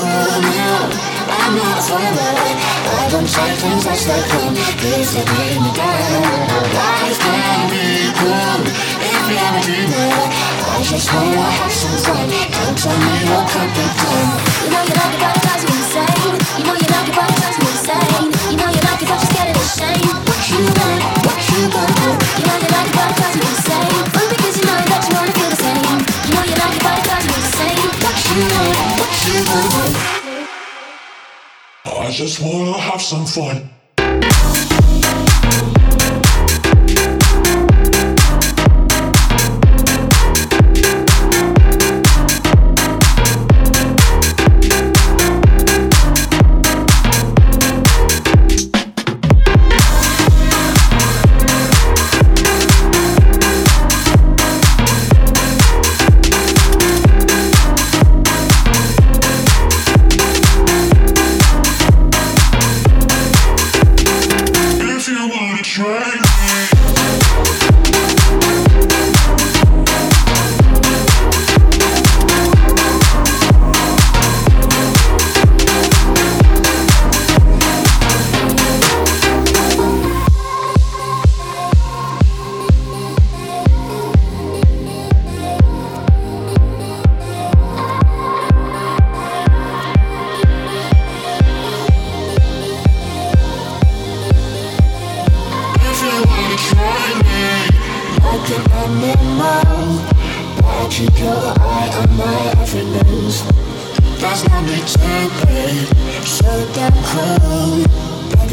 falling out. I'm not swallowing. I don't try things as they come. Cause they bring me down. Life can be cool if you ever do that. I just wanna have some fun. Don't tell me what could be done. You know you love it, but it drives me insane. You know you love it, but it drives me insane. You know you love it, but you're scared of the shame. What you want, what you gonna do? You know you love it, but it drives me insane. Only because you know that you wanna feel the same. You know you love it, but it drives me insane. What you want. I just wanna have some fun.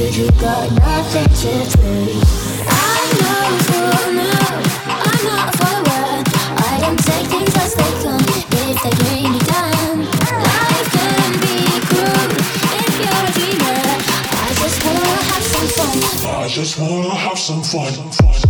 You got nothing to not a fool, no I'm not I don't take things as they come If they bring me Life can be cruel If you're a dreamer. I just wanna have some fun. I just wanna have some fun.